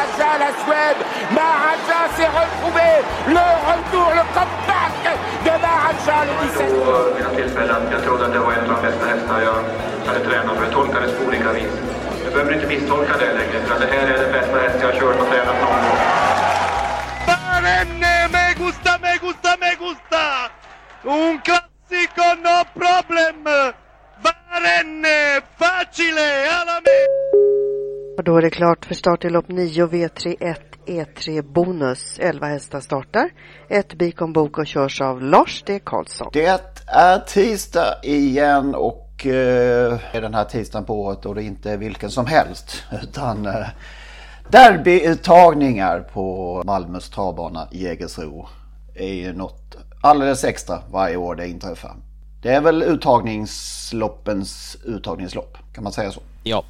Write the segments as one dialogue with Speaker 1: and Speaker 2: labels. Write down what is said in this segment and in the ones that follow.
Speaker 1: Maharaja, la Suède, Maharaja s'est retrouvé, le retour, le comeback de Maharaja le 17.
Speaker 2: På mina tillfällen, jag trodde att det var en av de bästa hästar jag hade tränat för. Jag tolkade det på olika vis. Du behöver inte misstolka det längre, för det här är den bästa häst jag har kört och tränat någon gång.
Speaker 3: Barenne, me gusta, me gusta, me gusta! Un classico, no problem! Barenne, facile, alla me!
Speaker 4: Och då är det klart för start i lopp 9 V31 E3 Bonus. 11 hästar startar. Ett Bikon Boko körs av Lars D. Karlsson.
Speaker 5: Det är tisdag igen och eh, är den här tisdagen på året och det är inte vilken som helst utan eh, derbyuttagningar på Malmös travbana Jägersro är ju något alldeles extra varje år det inträffar. Det är väl uttagningsloppens uttagningslopp, kan man säga så?
Speaker 6: Ja,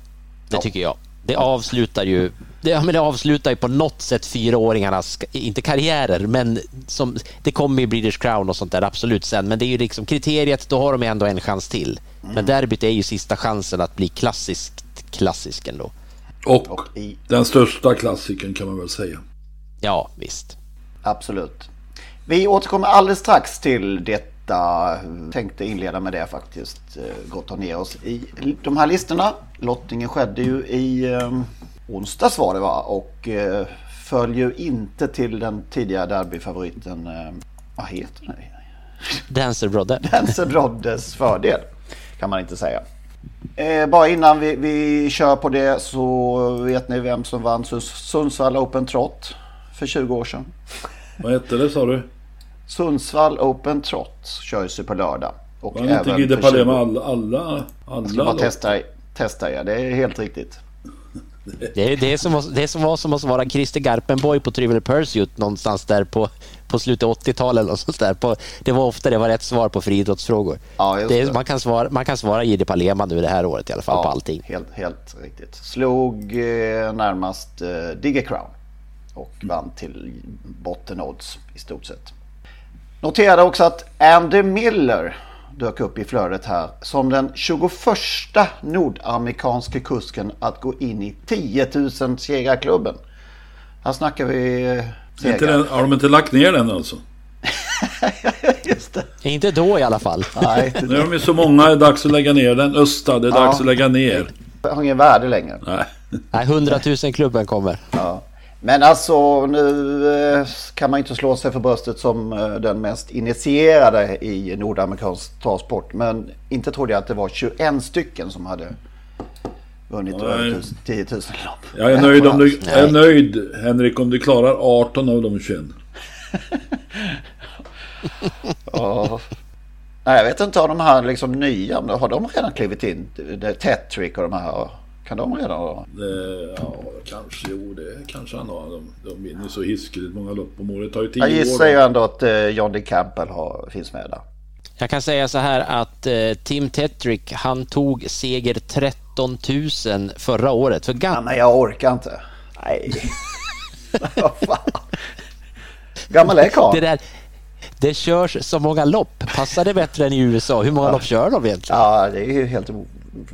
Speaker 6: det ja. tycker jag. Det avslutar ju det, ja, men det avslutar ju på något sätt fyraåringarnas, inte karriärer, men som, det kommer ju British Crown och sånt där absolut sen. Men det är ju liksom kriteriet, då har de ändå en chans till. Mm. Men derbyt är ju sista chansen att bli klassiskt klassisk ändå.
Speaker 7: Och, och i... den största klassiken kan man väl säga.
Speaker 6: Ja, visst.
Speaker 5: Absolut. Vi återkommer alldeles strax till detta. Tänkte inleda med det faktiskt. Gått ner oss i de här listorna. Lottningen skedde ju i eh, onsdags var det va? Och eh, föll ju inte till den tidigare derbyfavoriten. Eh, vad heter den?
Speaker 6: Dancer Brodde.
Speaker 5: Dancer Broddes fördel. Kan man inte säga. Eh, bara innan vi, vi kör på det så vet ni vem som vann Sundsvall Open Trot för 20 år sedan.
Speaker 7: Vad hette det sa du?
Speaker 5: Sundsvall Open Trot körs ju på lördag.
Speaker 7: Och Var inte Guide Palema alla, alla, alla
Speaker 5: Jag ska bara testa, testa ja, det är helt riktigt.
Speaker 6: Det är det som, var, det som var som att vara Christer Garpenborg på Trivial Pursuit någonstans där på, på slutet 80-talet. Och sånt där. På, det var ofta det var rätt svar på friidrottsfrågor.
Speaker 5: Ja,
Speaker 6: det man, kan svara, man kan svara Jihde Palema nu det här året i alla fall ja, på allting.
Speaker 5: Helt, helt riktigt. Slog eh, närmast eh, Digger Crown och vann till botten odds i stort sett. Noterade också att Andy Miller dök upp i flödet här som den 21 nordamerikanske kusken att gå in i 10 000 segrarklubben. Här snackar vi eh,
Speaker 7: segrar. har de inte lagt ner den alltså?
Speaker 5: Just det.
Speaker 6: Inte då i alla fall.
Speaker 7: Nej, nu är de ju så många, det är dags att lägga ner den. Östa, det är ja. dags att lägga ner.
Speaker 5: Det har ingen värde längre.
Speaker 7: Nej.
Speaker 6: Nej, 100 000 klubben kommer.
Speaker 5: Ja. Men alltså nu eh, kan man inte slå sig för bröstet som eh, den mest initierade i nordamerikansk travsport. Men inte trodde jag att det var 21 stycken som hade vunnit över 10 000 lopp.
Speaker 7: Jag är nöjd, om du, jag är nöjd Henrik om du klarar 18 av de 21.
Speaker 5: ja. Nej, jag vet inte, har de här liksom nya, har de redan klivit in? Tetrick och de här? Kan de redan?
Speaker 7: Det, ja, kanske. Jo, det kanske han har. De, de vinner så hiskeligt många lopp om året. Det tar ju tio
Speaker 5: Jag gissar ju ändå att eh, John D. Campbell har, finns med där.
Speaker 6: Jag kan säga så här att eh, Tim Tetrick, han tog seger 13 000 förra året. För
Speaker 5: ja, men jag orkar inte. Nej. Vad fan. Gammal är karln.
Speaker 6: Det, det körs så många lopp. Passar det bättre än i USA? Hur många ja. lopp kör de egentligen?
Speaker 5: Ja, det är ju helt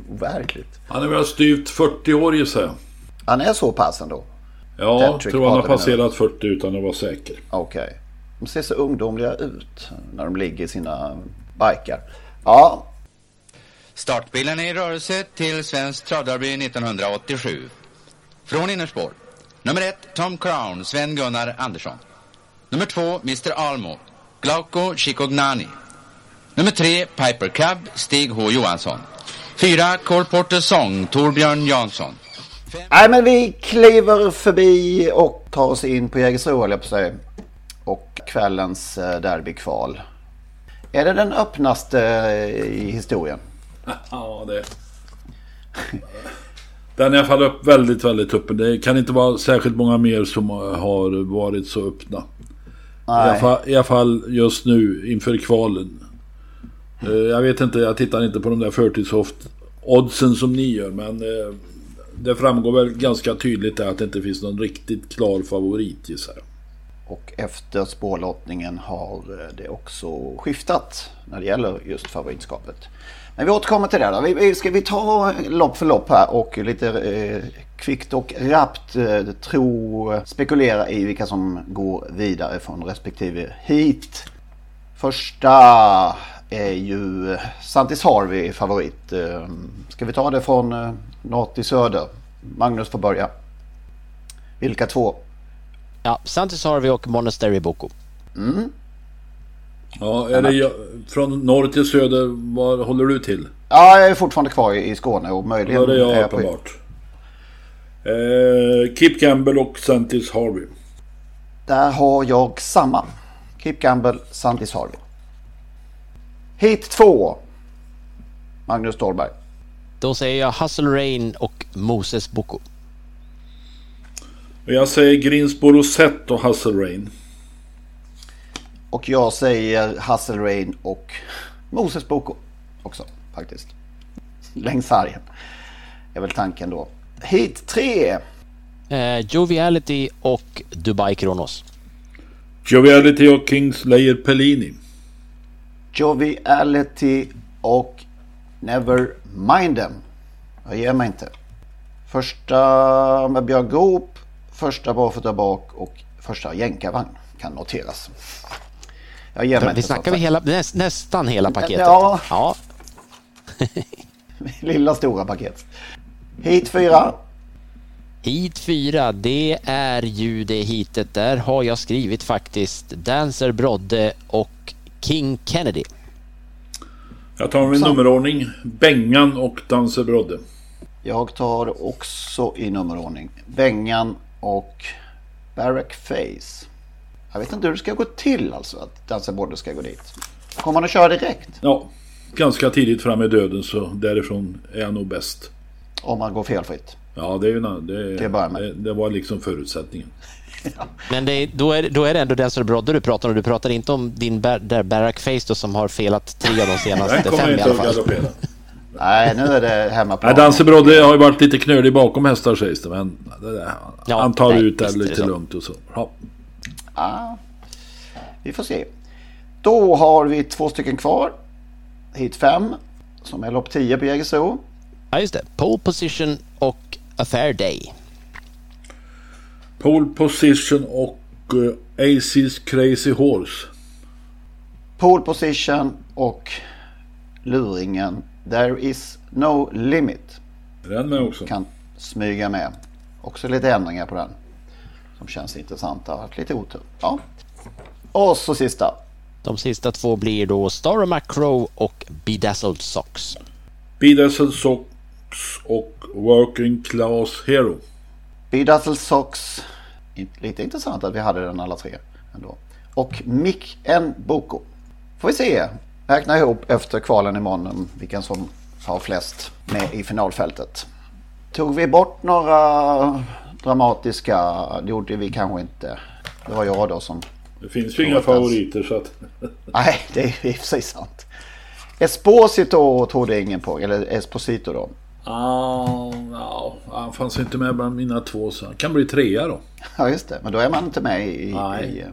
Speaker 5: overkligt.
Speaker 7: Han är väl styvt 40 år gissar jag.
Speaker 5: Han är så pass ändå?
Speaker 7: Ja, jag tror han har passerat 40 utan att vara säker.
Speaker 5: Okej. Okay. De ser så ungdomliga ut när de ligger i sina bikar. Ja.
Speaker 8: Startbilen är i rörelse till Svensk Travderby 1987. Från innerspår. Nummer ett, Tom Crown, Sven-Gunnar Andersson. Nummer två, Mr Almo, Glauco Chicognani. Nummer tre, Piper Cub, Stig H Johansson. Fyra, Cole Porter Song, Torbjörn Jansson.
Speaker 5: Nej men vi kliver förbi och tar oss in på Jägersro höll jag på säga. Och kvällens eh, derbykval. Är det den öppnaste eh, i historien?
Speaker 7: Ja, det... Den är i alla fall upp, väldigt, väldigt öppen. Det kan inte vara särskilt många mer som har varit så öppna. I alla, fall, I alla fall just nu inför kvalen. Eh, jag vet inte, jag tittar inte på de där förtidshoft-oddsen som ni gör. Men eh, det framgår väl ganska tydligt att det inte finns någon riktigt klar favorit gissar jag.
Speaker 5: Och efter spårlottningen har eh, det också skiftat när det gäller just favoritskapet. Men vi återkommer till det. Då. Vi, vi, ska vi ta lopp för lopp här och lite eh, kvickt och rappt eh, tro, spekulera i vilka som går vidare från respektive hit. Första är ju Santis Harvey favorit. Eh, Ska vi ta det från eh, norr till söder? Magnus får börja. Vilka två?
Speaker 6: Ja, Santis Harvey och Monastery Boko.
Speaker 5: Mm.
Speaker 7: Ja, är det från norr till söder, var håller du till?
Speaker 5: Ja, jag är fortfarande kvar i Skåne och möjligen
Speaker 7: är det jag
Speaker 5: jag på-
Speaker 7: uppenbart. Eh, Kip Campbell och Santis Harvey.
Speaker 5: Där har jag samma. Kip Gamble, Santis Harvey. Hit 2. Magnus Ståhlberg.
Speaker 6: Då säger jag Hustle Rain och Moses Boko.
Speaker 7: Och jag säger Greensboro Set och Hustle Rain.
Speaker 5: Och jag säger Hustle Rain och Moses Boko också faktiskt. Längs sargen. är väl tanken då. Hit 3.
Speaker 6: Eh, Joviality och Dubai Kronos.
Speaker 7: Joviality och Kingslayer Pellini.
Speaker 5: Joviality och Never Mind Them. Jag ger mig inte. Första med Björn Goop, första barfota bak och första jänkarvagn kan noteras. Jag ger mig
Speaker 6: Vi
Speaker 5: inte.
Speaker 6: snackar vi hela, näst, nästan hela paketet.
Speaker 5: Ja.
Speaker 6: ja.
Speaker 5: Lilla stora paket. Hit 4.
Speaker 6: Hit 4, det är ju det hitet. Där har jag skrivit faktiskt Dancer Brodde och King Kennedy.
Speaker 7: Jag tar min
Speaker 5: Sam-
Speaker 7: nummerordning. Bengan och Danse Brodde.
Speaker 5: Jag tar också i nummerordning Bengan och Barrack Face. Jag vet inte hur det ska gå till alltså att Dansa Brodde ska gå dit. Kommer man att köra direkt?
Speaker 7: Ja, ganska tidigt fram i döden så därifrån är jag nog bäst.
Speaker 5: Om man går felfritt.
Speaker 7: Ja, det, är ju, det, det, det var liksom förutsättningen.
Speaker 6: Men det, är- då, är, då är det ändå Dancer Brodde du pratar om. Du pratar inte om din bar, där Barack Face då, som har felat tre av de
Speaker 7: Den
Speaker 6: senaste fem i alla fall.
Speaker 5: Nej, nu är det hemmaplan.
Speaker 7: Nej, Danse Brodde har ju varit lite knölig bakom hästar sägs det. Men det där,
Speaker 6: Ja,
Speaker 7: han tar
Speaker 6: nej,
Speaker 7: ut det
Speaker 6: det
Speaker 7: lite
Speaker 6: så.
Speaker 7: lugnt och så. Ja.
Speaker 5: Ja, vi får se. Då har vi två stycken kvar. Hit 5 som är lopp 10 på Jägersro.
Speaker 6: Ja, just det. Pole Position och A Fair Day.
Speaker 7: Pole Position och uh, Aces Crazy Horse.
Speaker 5: Pole position och luringen There is no limit.
Speaker 7: Är den med också?
Speaker 5: Kan smyga med. Också lite ändringar på den. Som känns intressanta. Lite otur. Ja. Och så sista.
Speaker 6: De sista två blir då Star Macro och Bedazzled Socks.
Speaker 7: Bedazzled Socks och Working Class Hero.
Speaker 5: Bedazzle Socks. Lite intressant att vi hade den alla tre. Ändå. Och Mick N. Boko. Får vi se. Räkna ihop efter kvalen imorgon vilken som har flest med i finalfältet. Tog vi bort några dramatiska? Det gjorde vi kanske inte. Det var jag då som...
Speaker 7: Det finns ju inga favoriter så att...
Speaker 5: Nej, det är sig sant. Esposito trodde ingen på. Eller Esposito då.
Speaker 7: Ah, ja, han fanns inte med bland mina två så han kan bli trea då.
Speaker 5: Ja, just det. Men då är man inte med i,
Speaker 7: Nej.
Speaker 5: i, eh,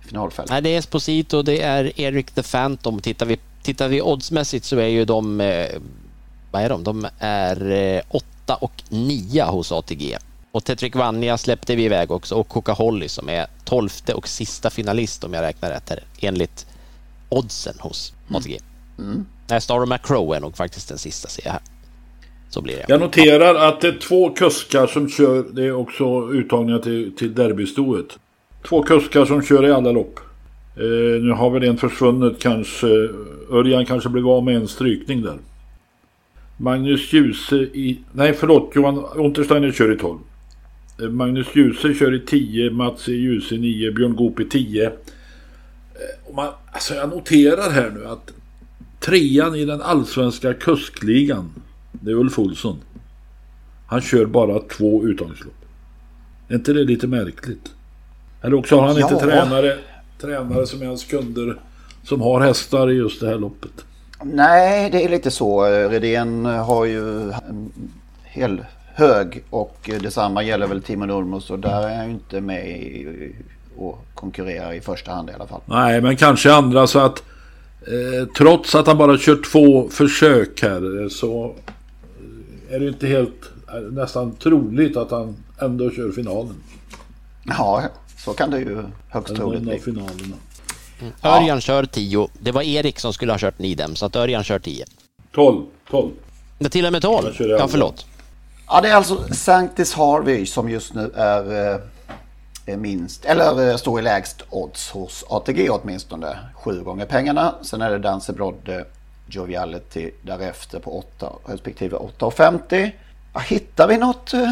Speaker 5: finalfältet.
Speaker 6: Nej, det är Esposito, det är Eric the Phantom. Tittar vi, tittar vi oddsmässigt så är ju de... Eh, vad är de? De är eh, 8 och 9 hos ATG. Och Tetrick Vanja släppte vi iväg också och Coca Holly som är 12 och sista finalist om jag räknar rätt här enligt oddsen hos ATG.
Speaker 5: Mm.
Speaker 6: Nej, Star of Macro är nog faktiskt den sista ser jag här. Så blir det.
Speaker 7: Jag noterar att det är två kuskar som kör, det är också uttagningar till, till derbystoet. Två kuskar som kör i alla lopp. Eh, nu har väl en försvunnit kanske. Örjan kanske blev av med en strykning där. Magnus Djuse i... Nej förlåt, Johan Untersteiner kör i 12. Eh, Magnus Djuse kör i 10, Mats e. Djuse i 9, Björn Goop i 10. Eh, man, alltså jag noterar här nu att trean i den allsvenska kuskligan, det är Ulf Olsson. Han kör bara två uttagningslopp. Är inte det lite märkligt? Eller också har han ja. inte tränare, tränare som är hans kunder som har hästar i just det här loppet.
Speaker 5: Nej, det är lite så. Redén har ju en hel hög och detsamma gäller väl Timo Nurmos och där är han ju inte med och konkurrerar i första hand i alla fall.
Speaker 7: Nej, men kanske andra så att eh, trots att han bara kört två försök här eh, så är det inte helt eh, nästan troligt att han ändå kör finalen.
Speaker 5: Ja, så kan det ju högst troligt bli.
Speaker 7: finalerna.
Speaker 6: Mm. Örjan ja. kör 10. Det var Erik som skulle ha kört Nidem, så att Örjan kör 10.
Speaker 7: 12. 12.
Speaker 6: Det till och med 12? Ja, förlåt.
Speaker 5: Ja, det är alltså Sanctis Harvey som just nu är eh, minst, eller eh, står i lägst odds hos ATG åtminstone. Sju gånger pengarna. Sen är det Danse Brodde, Joviality därefter på 8 respektive 8,50. Ja, hittar vi något?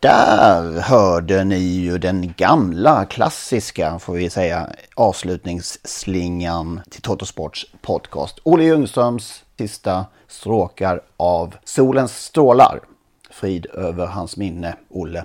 Speaker 5: Där hörde ni ju den gamla klassiska, får vi säga, avslutningsslingan till Totosports podcast. Olle Ljungströms sista stråkar av Solens strålar. Frid över hans minne, Olle.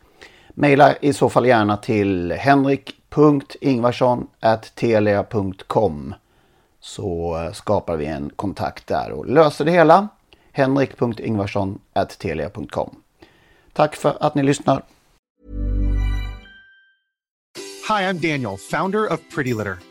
Speaker 5: Maila i så fall gärna till henrik.ingvarsson.telia.com så skapar vi en kontakt där och löser det hela. henrik.ingvarsson.telia.com Tack för att ni lyssnar.
Speaker 9: Hi, I'm Daniel, founder of Pretty Litter.